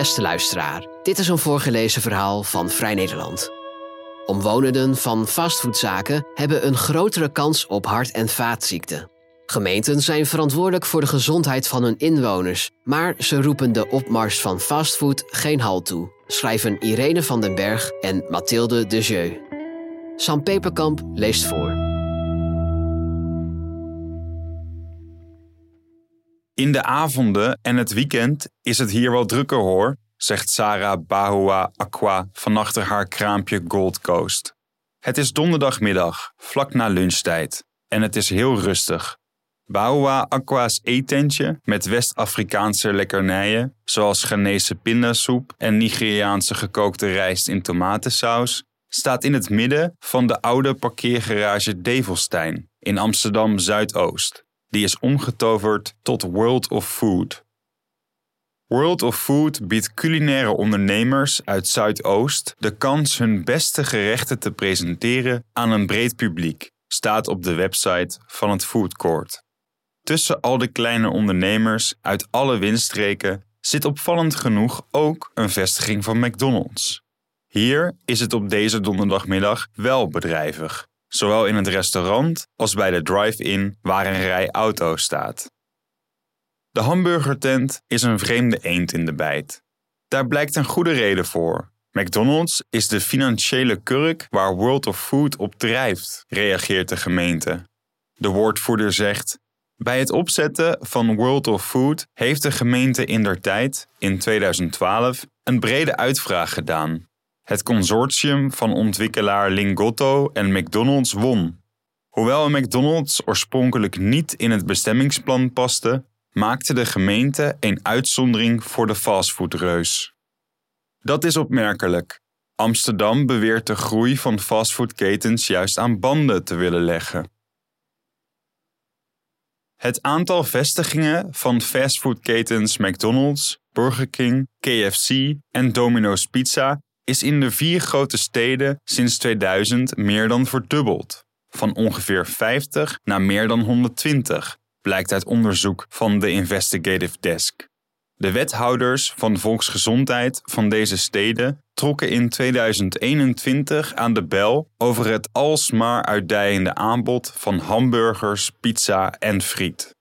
Beste luisteraar, dit is een voorgelezen verhaal van Vrij Nederland. Omwonenden van fastfoodzaken hebben een grotere kans op hart- en vaatziekten. Gemeenten zijn verantwoordelijk voor de gezondheid van hun inwoners, maar ze roepen de opmars van fastfood geen halt toe, schrijven Irene van den Berg en Mathilde de Jeu. Sam Peperkamp leest voor. In de avonden en het weekend is het hier wel drukker hoor, zegt Sarah Bahua Aqua van achter haar kraampje Gold Coast. Het is donderdagmiddag, vlak na lunchtijd, en het is heel rustig. Bahua Aqua's eetentje met West-Afrikaanse lekkernijen, zoals Ghanese pindasoep en Nigeriaanse gekookte rijst in tomatensaus, staat in het midden van de oude parkeergarage Develstein in Amsterdam Zuidoost. Die is omgetoverd tot World of Food. World of Food biedt culinaire ondernemers uit Zuidoost de kans hun beste gerechten te presenteren aan een breed publiek, staat op de website van het Food Court. Tussen al de kleine ondernemers uit alle windstreken zit opvallend genoeg ook een vestiging van McDonald's. Hier is het op deze donderdagmiddag wel bedrijvig, zowel in het restaurant als bij de drive-in waar een rij auto's staat. De hamburgertent is een vreemde eend in de bijt. Daar blijkt een goede reden voor. McDonald's is de financiële kurk waar World of Food op drijft, reageert de gemeente. De woordvoerder zegt: Bij het opzetten van World of Food heeft de gemeente in der tijd, in 2012, een brede uitvraag gedaan. Het consortium van ontwikkelaar Lingotto en McDonald's won. Hoewel McDonald's oorspronkelijk niet in het bestemmingsplan paste, maakte de gemeente een uitzondering voor de fastfoodreus. Dat is opmerkelijk. Amsterdam beweert de groei van fastfoodketens juist aan banden te willen leggen. Het aantal vestigingen van fastfoodketens McDonald's, Burger King, KFC en Domino's Pizza is in de vier grote steden sinds 2000 meer dan verdubbeld, van ongeveer 50 naar meer dan 120, blijkt uit onderzoek van de Investigative Desk. De wethouders van volksgezondheid van deze steden trokken in 2021 aan de bel over het alsmaar uitdijende aanbod van hamburgers, pizza en friet.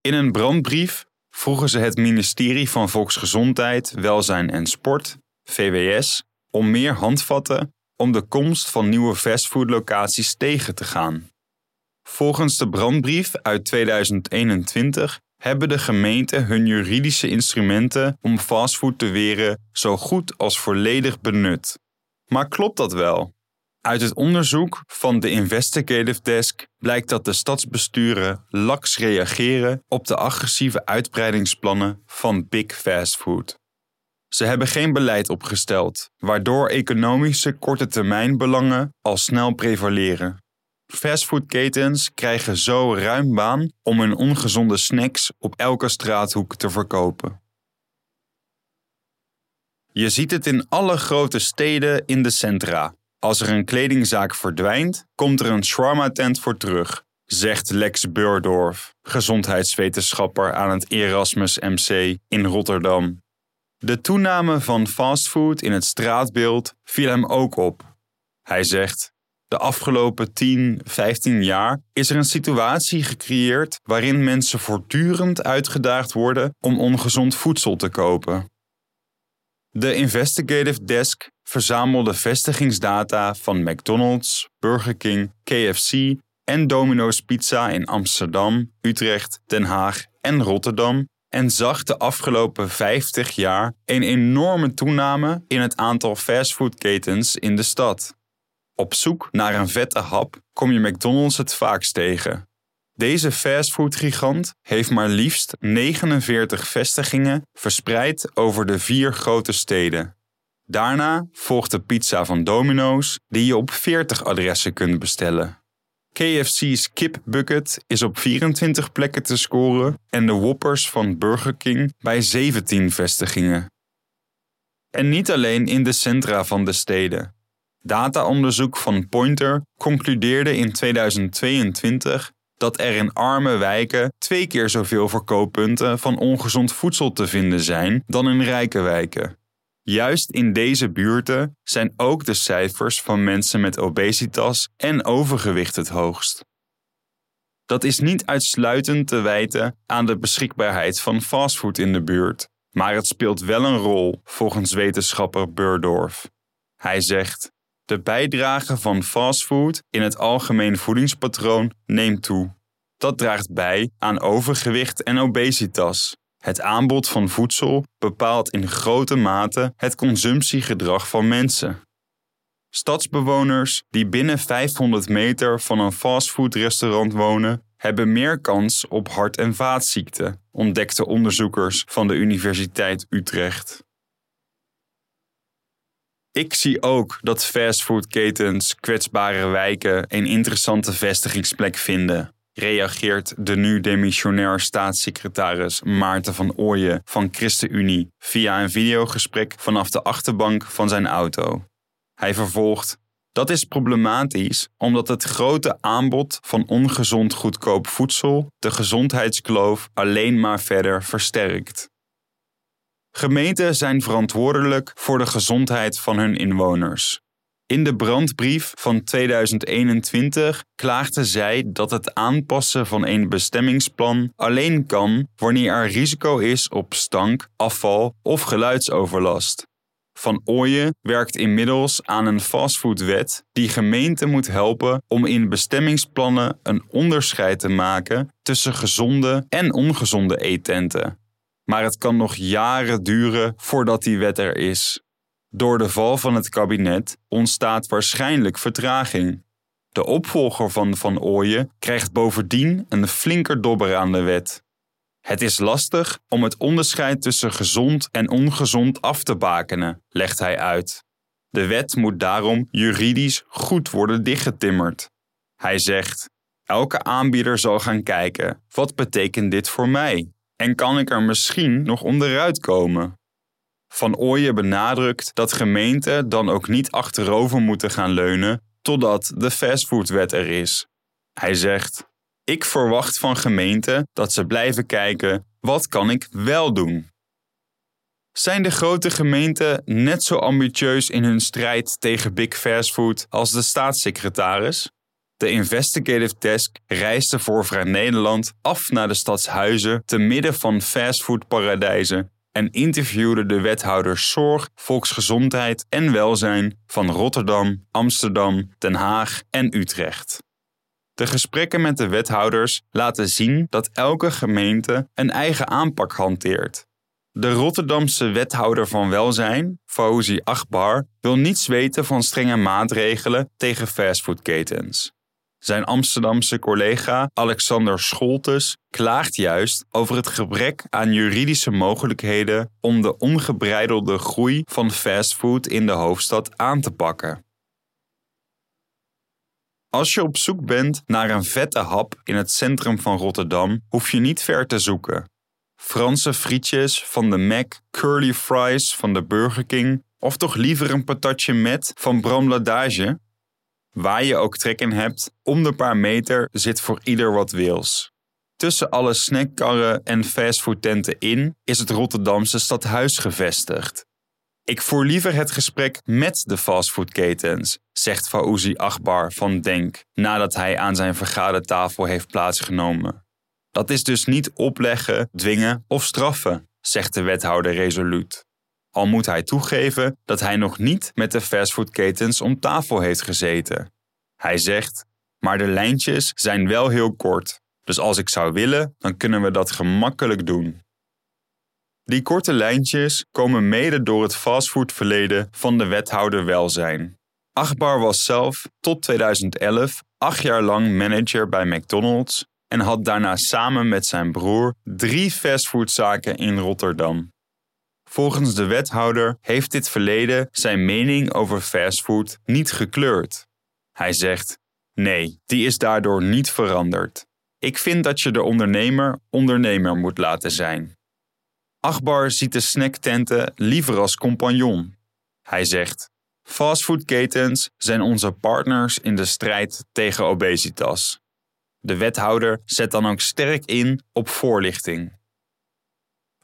In een brandbrief vroegen ze het ministerie van Volksgezondheid, Welzijn en Sport, VWS, om meer handvatten om de komst van nieuwe fastfoodlocaties tegen te gaan. Volgens de brandbrief uit 2021 hebben de gemeenten hun juridische instrumenten om fastfood te weren zo goed als volledig benut. Maar klopt dat wel? Uit het onderzoek van de Investigative Desk blijkt dat de stadsbesturen laks reageren op de agressieve uitbreidingsplannen van Big Fast Food. Ze hebben geen beleid opgesteld, waardoor economische korte termijn belangen al snel prevaleren. Fastfoodketens krijgen zo ruim baan om hun ongezonde snacks op elke straathoek te verkopen. Je ziet het in alle grote steden in de centra. Als er een kledingzaak verdwijnt, komt er een shawarma-tent voor terug, zegt Lex Beurdorf, gezondheidswetenschapper aan het Erasmus MC in Rotterdam. De toename van fastfood in het straatbeeld viel hem ook op. Hij zegt: De afgelopen 10, 15 jaar is er een situatie gecreëerd waarin mensen voortdurend uitgedaagd worden om ongezond voedsel te kopen. De Investigative Desk verzamelde vestigingsdata van McDonald's, Burger King, KFC en Domino's Pizza in Amsterdam, Utrecht, Den Haag en Rotterdam en zag de afgelopen 50 jaar een enorme toename in het aantal fastfoodketens in de stad. Op zoek naar een vette hap kom je McDonald's het vaakst tegen. Deze fastfoodgigant heeft maar liefst 49 vestigingen verspreid over de vier grote steden. Daarna volgt de pizza van Domino's, die je op 40 adressen kunt bestellen. KFC's Kip Bucket is op 24 plekken te scoren en de Whoppers van Burger King bij 17 vestigingen. En niet alleen in de centra van de steden. Dataonderzoek van Pointer concludeerde in 2022 dat er in arme wijken twee keer zoveel verkooppunten van ongezond voedsel te vinden zijn dan in rijke wijken. Juist in deze buurten zijn ook de cijfers van mensen met obesitas en overgewicht het hoogst. Dat is niet uitsluitend te wijten aan de beschikbaarheid van fastfood in de buurt, maar het speelt wel een rol volgens wetenschapper Burdorf. Hij zegt: De bijdrage van fastfood in het algemeen voedingspatroon neemt toe. Dat draagt bij aan overgewicht en obesitas. Het aanbod van voedsel bepaalt in grote mate het consumptiegedrag van mensen. Stadsbewoners die binnen 500 meter van een fastfoodrestaurant wonen, hebben meer kans op hart- en vaatziekten, ontdekten onderzoekers van de Universiteit Utrecht. Ik zie ook dat fastfoodketens kwetsbare wijken een interessante vestigingsplek vinden, reageert de nu demissionair staatssecretaris Maarten van Ooyen van ChristenUnie via een videogesprek vanaf de achterbank van zijn auto. Hij vervolgt: Dat is problematisch omdat het grote aanbod van ongezond goedkoop voedsel de gezondheidskloof alleen maar verder versterkt. Gemeenten zijn verantwoordelijk voor de gezondheid van hun inwoners. In de brandbrief van 2021 klaagden zij dat het aanpassen van een bestemmingsplan alleen kan wanneer er risico is op stank, afval of geluidsoverlast. Van Ooyen werkt inmiddels aan een fastfoodwet die gemeenten moet helpen om in bestemmingsplannen een onderscheid te maken tussen gezonde en ongezonde eetenten. Maar het kan nog jaren duren voordat die wet er is. Door de val van het kabinet ontstaat waarschijnlijk vertraging. De opvolger van Van Ooyen krijgt bovendien een flinker dobber aan de wet. Het is lastig om het onderscheid tussen gezond en ongezond af te bakenen, legt hij uit. De wet moet daarom juridisch goed worden dichtgetimmerd. Hij zegt: Elke aanbieder zal gaan kijken: wat betekent dit voor mij? En kan ik er misschien nog onderuit komen? Van Ooyen benadrukt dat gemeenten dan ook niet achterover moeten gaan leunen totdat de fastfoodwet er is. Hij zegt: Ik verwacht van gemeenten dat ze blijven kijken: wat kan ik wel doen? Zijn de grote gemeenten net zo ambitieus in hun strijd tegen big fastfood als de staatssecretaris? De Investigative Desk reisde voor Vrij Nederland af naar de stadshuizen te midden van fastfoodparadijzen en interviewde de wethouders Zorg, Volksgezondheid en Welzijn van Rotterdam, Amsterdam, Den Haag en Utrecht. De gesprekken met de wethouders laten zien dat elke gemeente een eigen aanpak hanteert. De Rotterdamse wethouder van welzijn, Fauzi Akbar, wil niets weten van strenge maatregelen tegen fastfoodketens. Zijn Amsterdamse collega Alexander Scholtes klaagt juist over het gebrek aan juridische mogelijkheden om de ongebreidelde groei van fastfood in de hoofdstad aan te pakken. Als je op zoek bent naar een vette hap in het centrum van Rotterdam, hoef je niet ver te zoeken. Franse frietjes van de Mac, curly fries van de Burger King of toch liever een patatje met van Bram Ladage? Waar je ook trek in hebt, om de paar meter zit voor ieder wat wils. Tussen alle snackkarren en fastfoodtenten in is het Rotterdamse stadhuis gevestigd. Ik voer liever het gesprek met de fastfoodketens, zegt Fauzi Akbar van Denk nadat hij aan zijn vergadertafel heeft plaatsgenomen. Dat is dus niet opleggen, dwingen of straffen, zegt de wethouder resoluut. Al moet hij toegeven dat hij nog niet met de fastfoodketens om tafel heeft gezeten. Hij zegt: Maar de lijntjes zijn wel heel kort, dus als ik zou willen, dan kunnen we dat gemakkelijk doen. Die korte lijntjes komen mede door het fastfoodverleden van de wethouder welzijn. Akbar was zelf tot 2011 acht jaar lang manager bij McDonald's en had daarna samen met zijn broer drie fastfoodzaken in Rotterdam. Volgens de wethouder heeft dit verleden zijn mening over fastfood niet gekleurd. Hij zegt: Nee, die is daardoor niet veranderd. Ik vind dat je de ondernemer ondernemer moet laten zijn. Akbar ziet de snacktenten liever als compagnon. Hij zegt: Fastfoodketens zijn onze partners in de strijd tegen obesitas. De wethouder zet dan ook sterk in op voorlichting.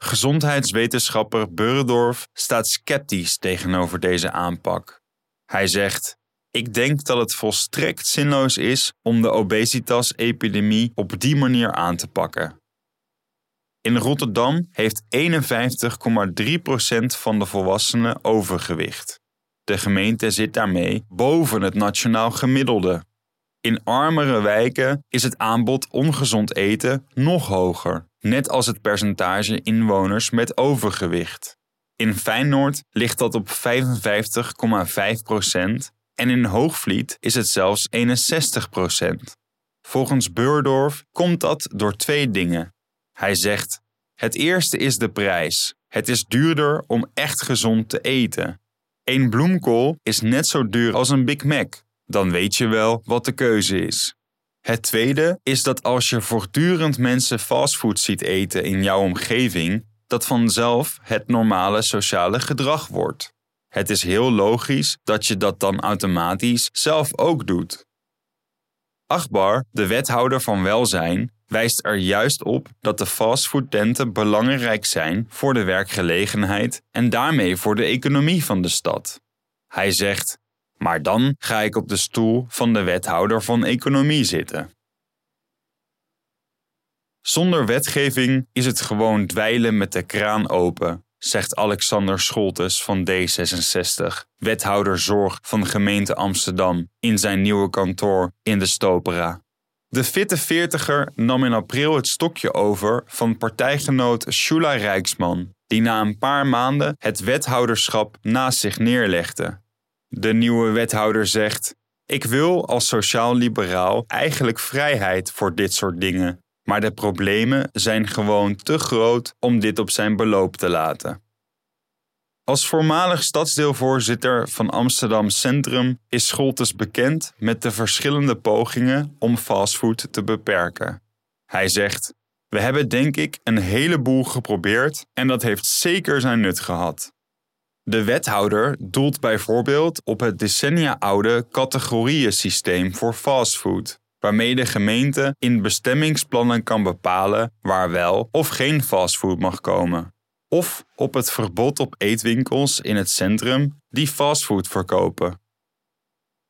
Gezondheidswetenschapper Burendorf staat sceptisch tegenover deze aanpak. Hij zegt: Ik denk dat het volstrekt zinloos is om de obesitas-epidemie op die manier aan te pakken. In Rotterdam heeft 51,3% van de volwassenen overgewicht. De gemeente zit daarmee boven het nationaal gemiddelde. In armere wijken is het aanbod ongezond eten nog hoger, net als het percentage inwoners met overgewicht. In Feyenoord ligt dat op 55,5% en in Hoogvliet is het zelfs 61%. Volgens Beurdorf komt dat door twee dingen. Hij zegt: Het eerste is de prijs. Het is duurder om echt gezond te eten. Een bloemkool is net zo duur als een Big Mac. Dan weet je wel wat de keuze is. Het tweede is dat als je voortdurend mensen fastfood ziet eten in jouw omgeving, dat vanzelf het normale sociale gedrag wordt. Het is heel logisch dat je dat dan automatisch zelf ook doet. Akbar, de wethouder van welzijn, wijst er juist op dat de fastfoodtenten belangrijk zijn voor de werkgelegenheid en daarmee voor de economie van de stad. Hij zegt: Maar dan ga ik op de stoel van de wethouder van economie zitten. Zonder wetgeving is het gewoon dweilen met de kraan open, zegt Alexander Scholtes van D66, wethouder zorg van gemeente Amsterdam, in zijn nieuwe kantoor in de Stopera. De fitte veertiger nam in april het stokje over van partijgenoot Shula Rijksman, die na een paar maanden het wethouderschap naast zich neerlegde. De nieuwe wethouder zegt: Ik wil als sociaal-liberaal eigenlijk vrijheid voor dit soort dingen, maar de problemen zijn gewoon te groot om dit op zijn beloop te laten. Als voormalig stadsdeelvoorzitter van Amsterdam Centrum is Scholtes bekend met de verschillende pogingen om fastfood te beperken. Hij zegt: We hebben denk ik een heleboel geprobeerd en dat heeft zeker zijn nut gehad. De wethouder doelt bijvoorbeeld op het decennia oude categorieënsysteem voor fastfood, waarmee de gemeente in bestemmingsplannen kan bepalen waar wel of geen fastfood mag komen. Of op het verbod op eetwinkels in het centrum die fastfood verkopen.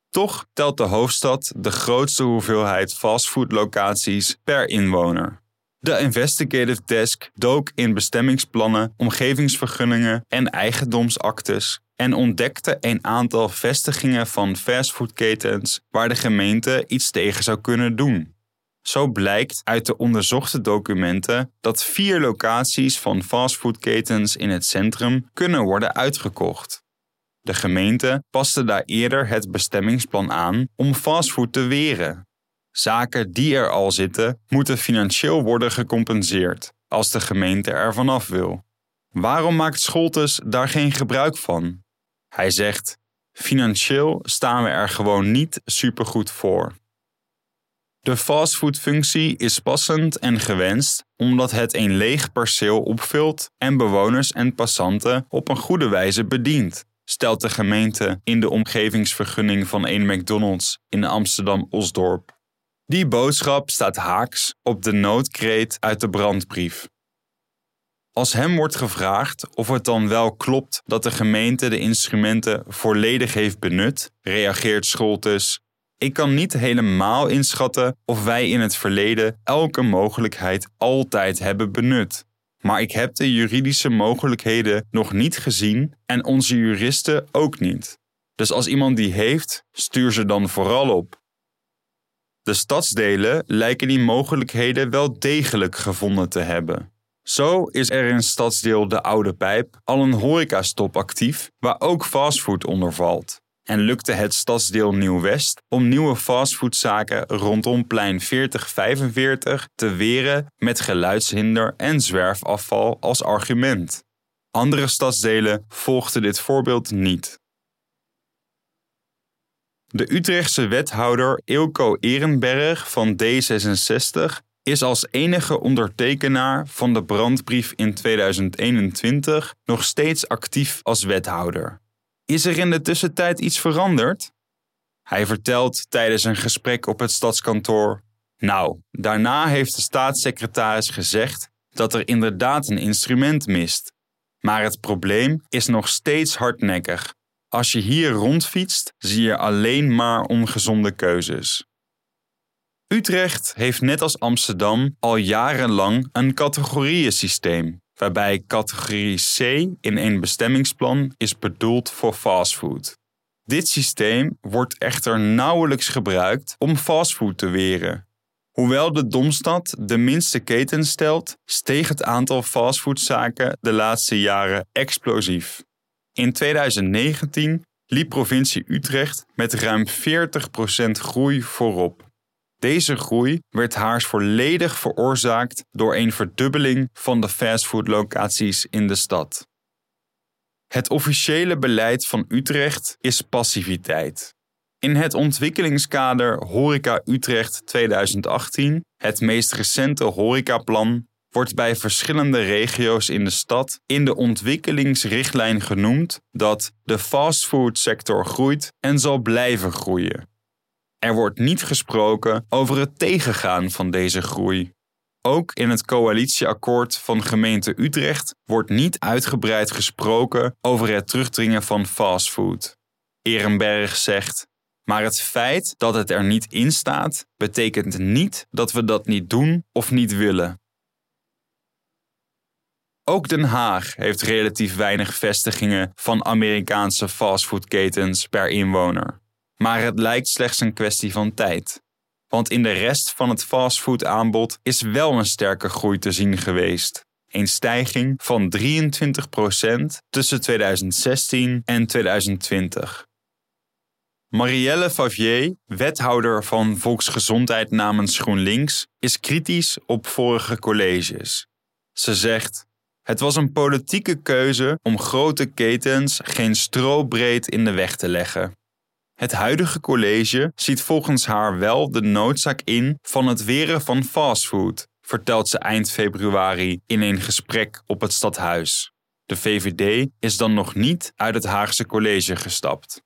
Toch telt de hoofdstad de grootste hoeveelheid fastfoodlocaties per inwoner. De Investigative Desk dook in bestemmingsplannen, omgevingsvergunningen en eigendomsactes en ontdekte een aantal vestigingen van fastfoodketens waar de gemeente iets tegen zou kunnen doen. Zo blijkt uit de onderzochte documenten dat vier locaties van fastfoodketens in het centrum kunnen worden uitgekocht. De gemeente paste daar eerder het bestemmingsplan aan om fastfood te weren. Zaken die er al zitten, moeten financieel worden gecompenseerd als de gemeente er vanaf wil. Waarom maakt Scholtes daar geen gebruik van? Hij zegt: Financieel staan we er gewoon niet supergoed voor. De fastfoodfunctie is passend en gewenst omdat het een leeg perceel opvult en bewoners en passanten op een goede wijze bedient, stelt de gemeente in de omgevingsvergunning van een McDonald's in Amsterdam-Osdorp. Die boodschap staat haaks op de noodkreet uit de brandbrief. Als hem wordt gevraagd of het dan wel klopt dat de gemeente de instrumenten volledig heeft benut, reageert Scholtes: Ik kan niet helemaal inschatten of wij in het verleden elke mogelijkheid altijd hebben benut. Maar ik heb de juridische mogelijkheden nog niet gezien en onze juristen ook niet. Dus als iemand die heeft, stuur ze dan vooral op. De stadsdelen lijken die mogelijkheden wel degelijk gevonden te hebben. Zo is er in stadsdeel De Oude Pijp al een horecastop actief waar ook fastfood onder valt. En lukte het stadsdeel Nieuw-West om nieuwe fastfoodzaken rondom plein 4045 te weren met geluidshinder en zwerfafval als argument. Andere stadsdelen volgden dit voorbeeld niet. De Utrechtse wethouder Ilko Ehrenberg van D66 is als enige ondertekenaar van de brandbrief in 2021 nog steeds actief als wethouder. Is er in de tussentijd iets veranderd? Hij vertelt tijdens een gesprek op het stadskantoor: Nou, daarna heeft de staatssecretaris gezegd dat er inderdaad een instrument mist. Maar het probleem is nog steeds hardnekkig. Als je hier rondfietst, zie je alleen maar ongezonde keuzes. Utrecht heeft net als Amsterdam al jarenlang een categorieënsysteem, waarbij categorie C in een bestemmingsplan is bedoeld voor fastfood. Dit systeem wordt echter nauwelijks gebruikt om fastfood te weren. Hoewel de Domstad de minste keten stelt, steeg het aantal fastfoodzaken de laatste jaren explosief. In 2019 liep provincie Utrecht met ruim 40% groei voorop. Deze groei werd haars volledig veroorzaakt door een verdubbeling van de fastfoodlocaties in de stad. Het officiële beleid van Utrecht is passiviteit. In het ontwikkelingskader Horeca Utrecht 2018, het meest recente horecaplan, wordt bij verschillende regio's in de stad in de ontwikkelingsrichtlijn genoemd dat de fastfoodsector groeit en zal blijven groeien. Er wordt niet gesproken over het tegengaan van deze groei. Ook in het coalitieakkoord van gemeente Utrecht wordt niet uitgebreid gesproken over het terugdringen van fastfood. Ehrenberg zegt: Maar het feit dat het er niet in staat, betekent niet dat we dat niet doen of niet willen. Ook Den Haag heeft relatief weinig vestigingen van Amerikaanse fastfoodketens per inwoner. Maar het lijkt slechts een kwestie van tijd. Want in de rest van het fastfoodaanbod is wel een sterke groei te zien geweest. Een stijging van 23% tussen 2016 en 2020. Marielle Favier, wethouder van Volksgezondheid namens GroenLinks, is kritisch op vorige colleges. Ze zegt: Het was een politieke keuze om grote ketens geen strobreed in de weg te leggen. Het huidige college ziet volgens haar wel de noodzaak in van het weren van fastfood, vertelt ze eind februari in een gesprek op het stadhuis. De VVD is dan nog niet uit het Haagse college gestapt.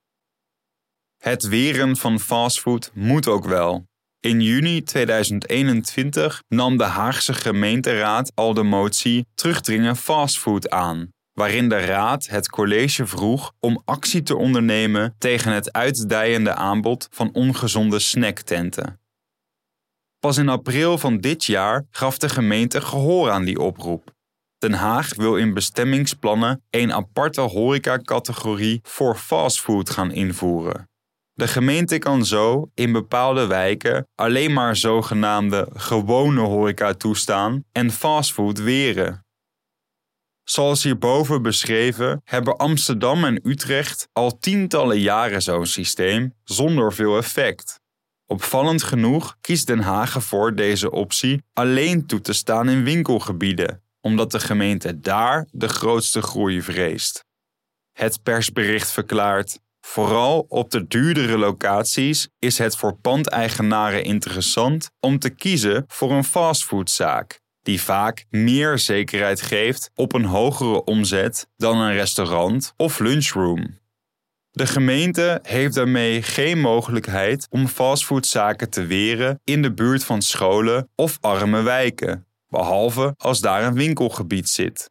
Het weren van fastfood moet ook wel. In juni 2021 nam de Haagse gemeenteraad al de motie terugdringen fastfood aan, waarin de Raad het college vroeg om actie te ondernemen tegen het uitdijende aanbod van ongezonde snacktenten. Pas in april van dit jaar gaf de gemeente gehoor aan die oproep. Den Haag wil in bestemmingsplannen een aparte horecacategorie voor fastfood gaan invoeren. De gemeente kan zo in bepaalde wijken alleen maar zogenaamde gewone horeca toestaan en fastfood weren. Zoals hierboven beschreven hebben Amsterdam en Utrecht al tientallen jaren zo'n systeem zonder veel effect. Opvallend genoeg kiest Den Haag ervoor deze optie alleen toe te staan in winkelgebieden, omdat de gemeente daar de grootste groei vreest. Het persbericht verklaart: Vooral op de duurdere locaties is het voor pandeigenaren interessant om te kiezen voor een fastfoodzaak die vaak meer zekerheid geeft op een hogere omzet dan een restaurant of lunchroom. De gemeente heeft daarmee geen mogelijkheid om fastfoodzaken te weren in de buurt van scholen of arme wijken, behalve als daar een winkelgebied zit.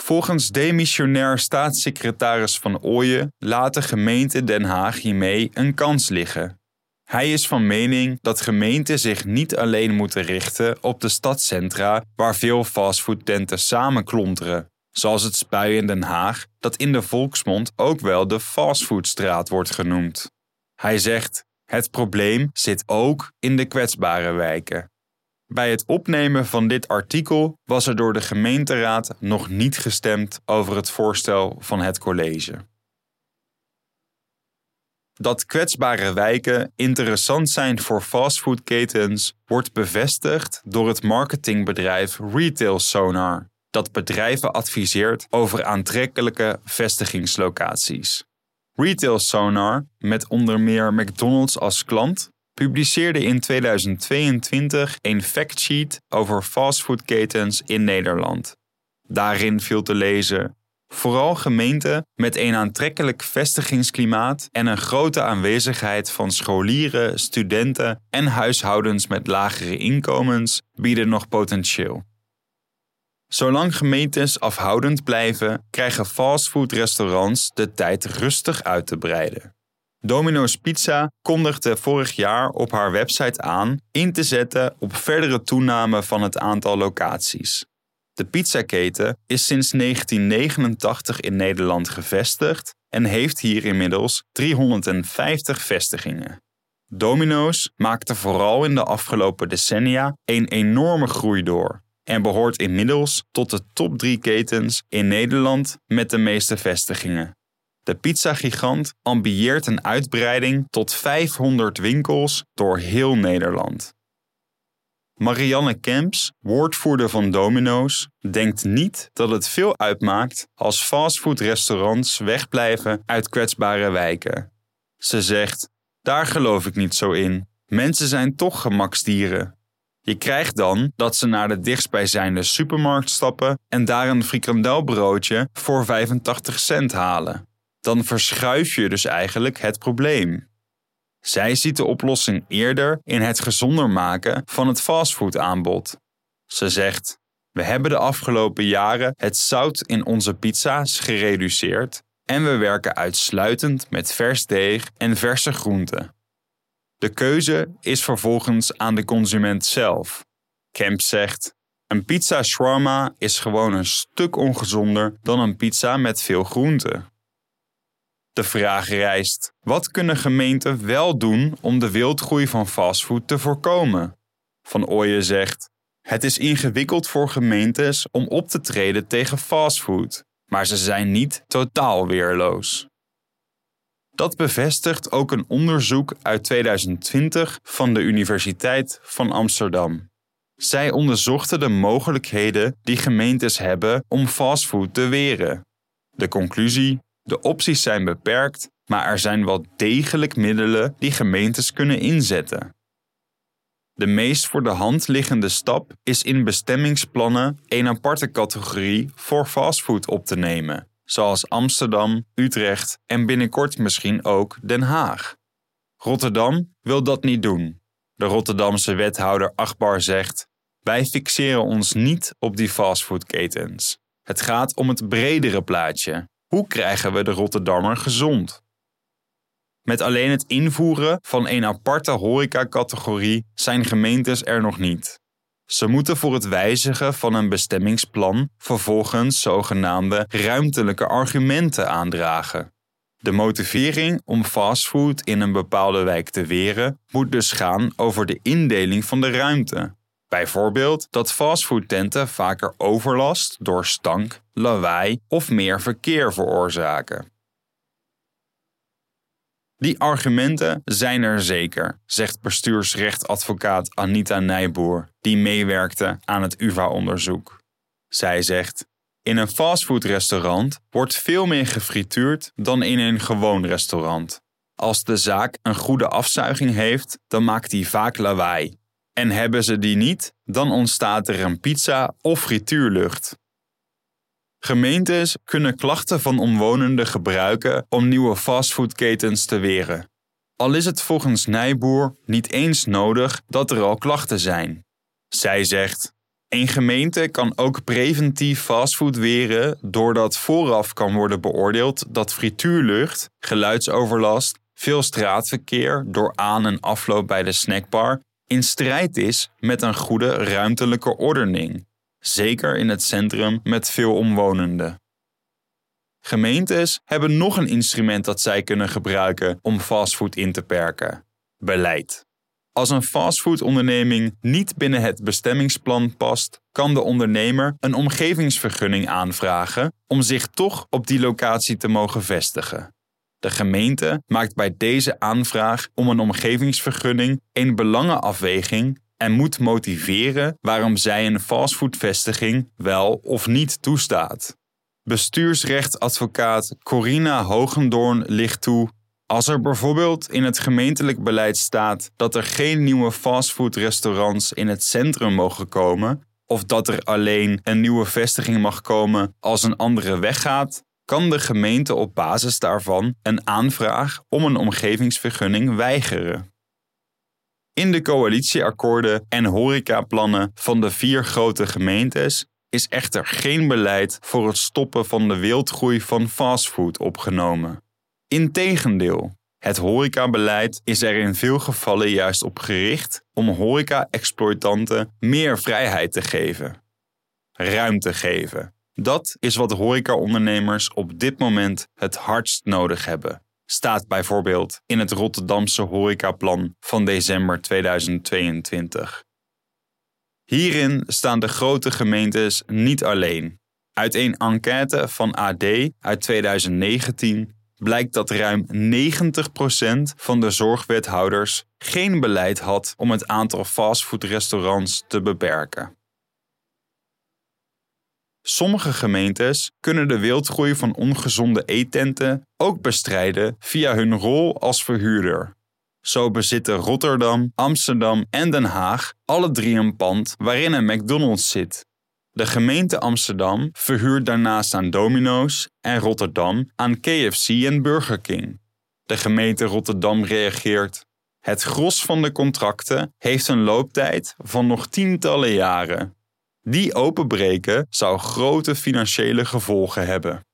Volgens demissionair staatssecretaris Van Ooyen laat de gemeente Den Haag hiermee een kans liggen. Hij is van mening dat gemeenten zich niet alleen moeten richten op de stadscentra waar veel fastfoodtenten samenklonteren, zoals het Spui in Den Haag, dat in de volksmond ook wel de fastfoodstraat wordt genoemd. Hij zegt: Het probleem zit ook in de kwetsbare wijken. Bij het opnemen van dit artikel was er door de gemeenteraad nog niet gestemd over het voorstel van het college. Dat kwetsbare wijken interessant zijn voor fastfoodketens wordt bevestigd door het marketingbedrijf Retail Sonar, dat bedrijven adviseert over aantrekkelijke vestigingslocaties. Retail Sonar, met onder meer McDonald's als klant, publiceerde in 2022 een factsheet over fastfoodketens in Nederland. Daarin viel te lezen Vooral gemeenten met een aantrekkelijk vestigingsklimaat en een grote aanwezigheid van scholieren, studenten en huishoudens met lagere inkomens bieden nog potentieel. Zolang gemeentes afhoudend blijven, krijgen fastfoodrestaurants de tijd rustig uit te breiden. Domino's Pizza kondigde vorig jaar op haar website aan in te zetten op verdere toename van het aantal locaties. De pizzaketen is sinds 1989 in Nederland gevestigd en heeft hier inmiddels 350 vestigingen. Domino's maakte vooral in de afgelopen decennia een enorme groei door en behoort inmiddels tot de top 3 ketens in Nederland met de meeste vestigingen. De pizzagigant ambieert een uitbreiding tot 500 winkels door heel Nederland. Marianne Kemps, woordvoerder van Domino's, denkt niet dat het veel uitmaakt als fastfoodrestaurants wegblijven uit kwetsbare wijken. Ze zegt: Daar geloof ik niet zo in. Mensen zijn toch gemaksdieren. Je krijgt dan dat ze naar de dichtstbijzijnde supermarkt stappen en daar een frikandelbroodje voor 85 cent halen. Dan verschuif je dus eigenlijk het probleem. Zij ziet de oplossing eerder in het gezonder maken van het fastfoodaanbod. Ze zegt: We hebben de afgelopen jaren het zout in onze pizza's gereduceerd en we werken uitsluitend met vers deeg en verse groenten. De keuze is vervolgens aan de consument zelf. Kemp zegt: Een pizza shawarma is gewoon een stuk ongezonder dan een pizza met veel groenten. De vraag rijst: wat kunnen gemeenten wel doen om de wildgroei van fastfood te voorkomen? Van Ooyen zegt: Het is ingewikkeld voor gemeentes om op te treden tegen fastfood, maar ze zijn niet totaal weerloos. Dat bevestigt ook een onderzoek uit 2020 van de Universiteit van Amsterdam. Zij onderzochten de mogelijkheden die gemeentes hebben om fastfood te weren. De conclusie: de opties zijn beperkt, maar er zijn wel degelijk middelen die gemeentes kunnen inzetten. De meest voor de hand liggende stap is in bestemmingsplannen een aparte categorie voor fastfood op te nemen, zoals Amsterdam, Utrecht en binnenkort misschien ook Den Haag. Rotterdam wil dat niet doen. De Rotterdamse wethouder Achtbar zegt: Wij fixeren ons niet op die fastfoodketens. Het gaat om het bredere plaatje hoe krijgen we de Rotterdammer gezond? Met alleen het invoeren van een aparte horecacategorie zijn gemeentes er nog niet. Ze moeten voor het wijzigen van een bestemmingsplan vervolgens zogenaamde ruimtelijke argumenten aandragen. De motivering om fastfood in een bepaalde wijk te weren moet dus gaan over de indeling van de ruimte. Bijvoorbeeld dat fastfoodtenten vaker overlast door stank, lawaai of meer verkeer veroorzaken. Die argumenten zijn er zeker, zegt bestuursrechtadvocaat Anita Nijboer, die meewerkte aan het UVA-onderzoek. Zij zegt: In een fastfoodrestaurant wordt veel meer gefrituurd dan in een gewoon restaurant. Als de zaak een goede afzuiging heeft, dan maakt die vaak lawaai, en hebben ze die niet, dan ontstaat er een pizza of frituurlucht. Gemeentes kunnen klachten van omwonenden gebruiken om nieuwe fastfoodketens te weren. Al is het volgens Nijboer niet eens nodig dat er al klachten zijn. Zij zegt: Een gemeente kan ook preventief fastfood weren doordat vooraf kan worden beoordeeld dat frituurlucht, geluidsoverlast, veel straatverkeer door aan- en afloop bij de snackbar in strijd is met een goede ruimtelijke ordening, zeker in het centrum met veel omwonenden. Gemeentes hebben nog een instrument dat zij kunnen gebruiken om fastfood in te perken: beleid. Als een fastfoodonderneming niet binnen het bestemmingsplan past, kan de ondernemer een omgevingsvergunning aanvragen om zich toch op die locatie te mogen vestigen. De gemeente maakt bij deze aanvraag om een omgevingsvergunning een belangenafweging en moet motiveren waarom zij een fastfoodvestiging wel of niet toestaat. Bestuursrechtadvocaat Corina Hogendoorn ligt toe als er bijvoorbeeld in het gemeentelijk beleid staat dat er geen nieuwe fastfoodrestaurants in het centrum mogen komen, of dat er alleen een nieuwe vestiging mag komen als een andere weggaat, kan de gemeente op basis daarvan een aanvraag om een omgevingsvergunning weigeren. In de coalitieakkoorden en horecaplannen van de vier grote gemeentes is echter geen beleid voor het stoppen van de wildgroei van fastfood opgenomen. Integendeel, het horecabeleid is er in veel gevallen juist op gericht om horeca-exploitanten meer vrijheid te geven. Ruimte geven. Dat is wat horecaondernemers op dit moment het hardst nodig hebben. Staat bijvoorbeeld in het Rotterdamse horecaplan van december 2022. Hierin staan de grote gemeentes niet alleen. Uit een enquête van AD uit 2019 blijkt dat ruim 90% van de zorgwethouders geen beleid had om het aantal fastfoodrestaurants te beperken. Sommige gemeentes kunnen de wildgroei van ongezonde eetenten ook bestrijden via hun rol als verhuurder. Zo bezitten Rotterdam, Amsterdam en Den Haag alle drie een pand waarin een McDonald's zit. De gemeente Amsterdam verhuurt daarnaast aan Domino's en Rotterdam aan KFC en Burger King. De gemeente Rotterdam reageert. Het gros van de contracten heeft een looptijd van nog tientallen jaren. Die openbreken zou grote financiële gevolgen hebben.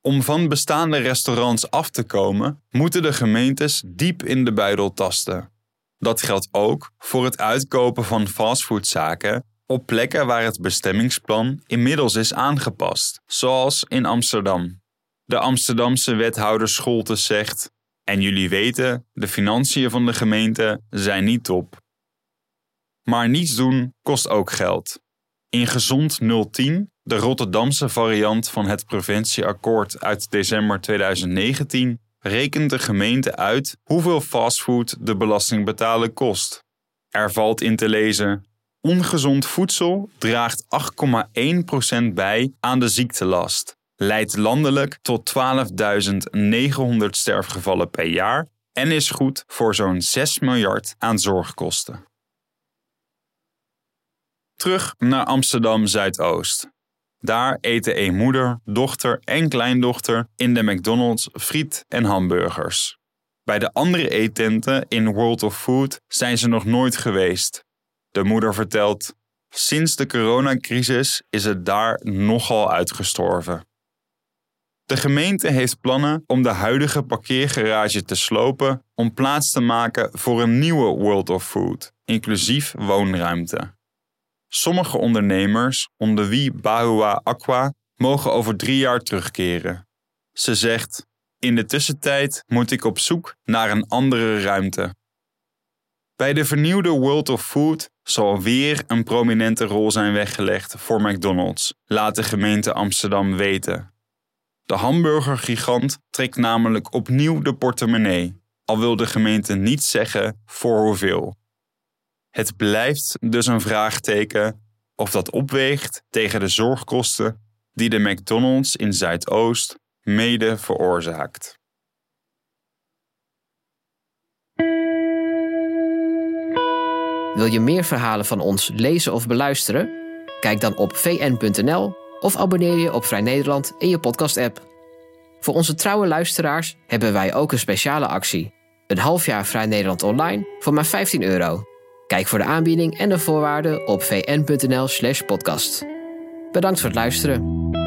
Om van bestaande restaurants af te komen, moeten de gemeentes diep in de buidel tasten. Dat geldt ook voor het uitkopen van fastfoodzaken op plekken waar het bestemmingsplan inmiddels is aangepast, zoals in Amsterdam. De Amsterdamse wethouder Scholtes zegt: En jullie weten, de financiën van de gemeente zijn niet top. Maar niets doen kost ook geld. In Gezond 010, de Rotterdamse variant van het preventieakkoord uit december 2019, rekent de gemeente uit hoeveel fastfood de belastingbetaler kost. Er valt in te lezen: ongezond voedsel draagt 8,1% bij aan de ziektelast, leidt landelijk tot 12.900 sterfgevallen per jaar en is goed voor zo'n 6 miljard aan zorgkosten. Terug naar Amsterdam Zuidoost. Daar eten een moeder, dochter en kleindochter in de McDonald's friet en hamburgers. Bij de andere eetenten in World of Food zijn ze nog nooit geweest. De moeder vertelt: Sinds de coronacrisis is het daar nogal uitgestorven. De gemeente heeft plannen om de huidige parkeergarage te slopen om plaats te maken voor een nieuwe World of Food, inclusief woonruimte. Sommige ondernemers, onder wie Bahua Aqua, mogen over drie jaar terugkeren. Ze zegt: In de tussentijd moet ik op zoek naar een andere ruimte. Bij de vernieuwde World of Food zal weer een prominente rol zijn weggelegd voor McDonald's, laat de gemeente Amsterdam weten. De hamburgergigant trekt namelijk opnieuw de portemonnee, al wil de gemeente niet zeggen voor hoeveel. Het blijft dus een vraagteken of dat opweegt tegen de zorgkosten die de McDonald's in Zuidoost mede veroorzaakt. Wil je meer verhalen van ons lezen of beluisteren? Kijk dan op vn.nl of abonneer je op Vrij Nederland in je podcast-app. Voor onze trouwe luisteraars hebben wij ook een speciale actie. Een half jaar Vrij Nederland online voor maar 15 euro. Kijk voor de aanbieding en de voorwaarden op vn.nl/podcast. Bedankt voor het luisteren.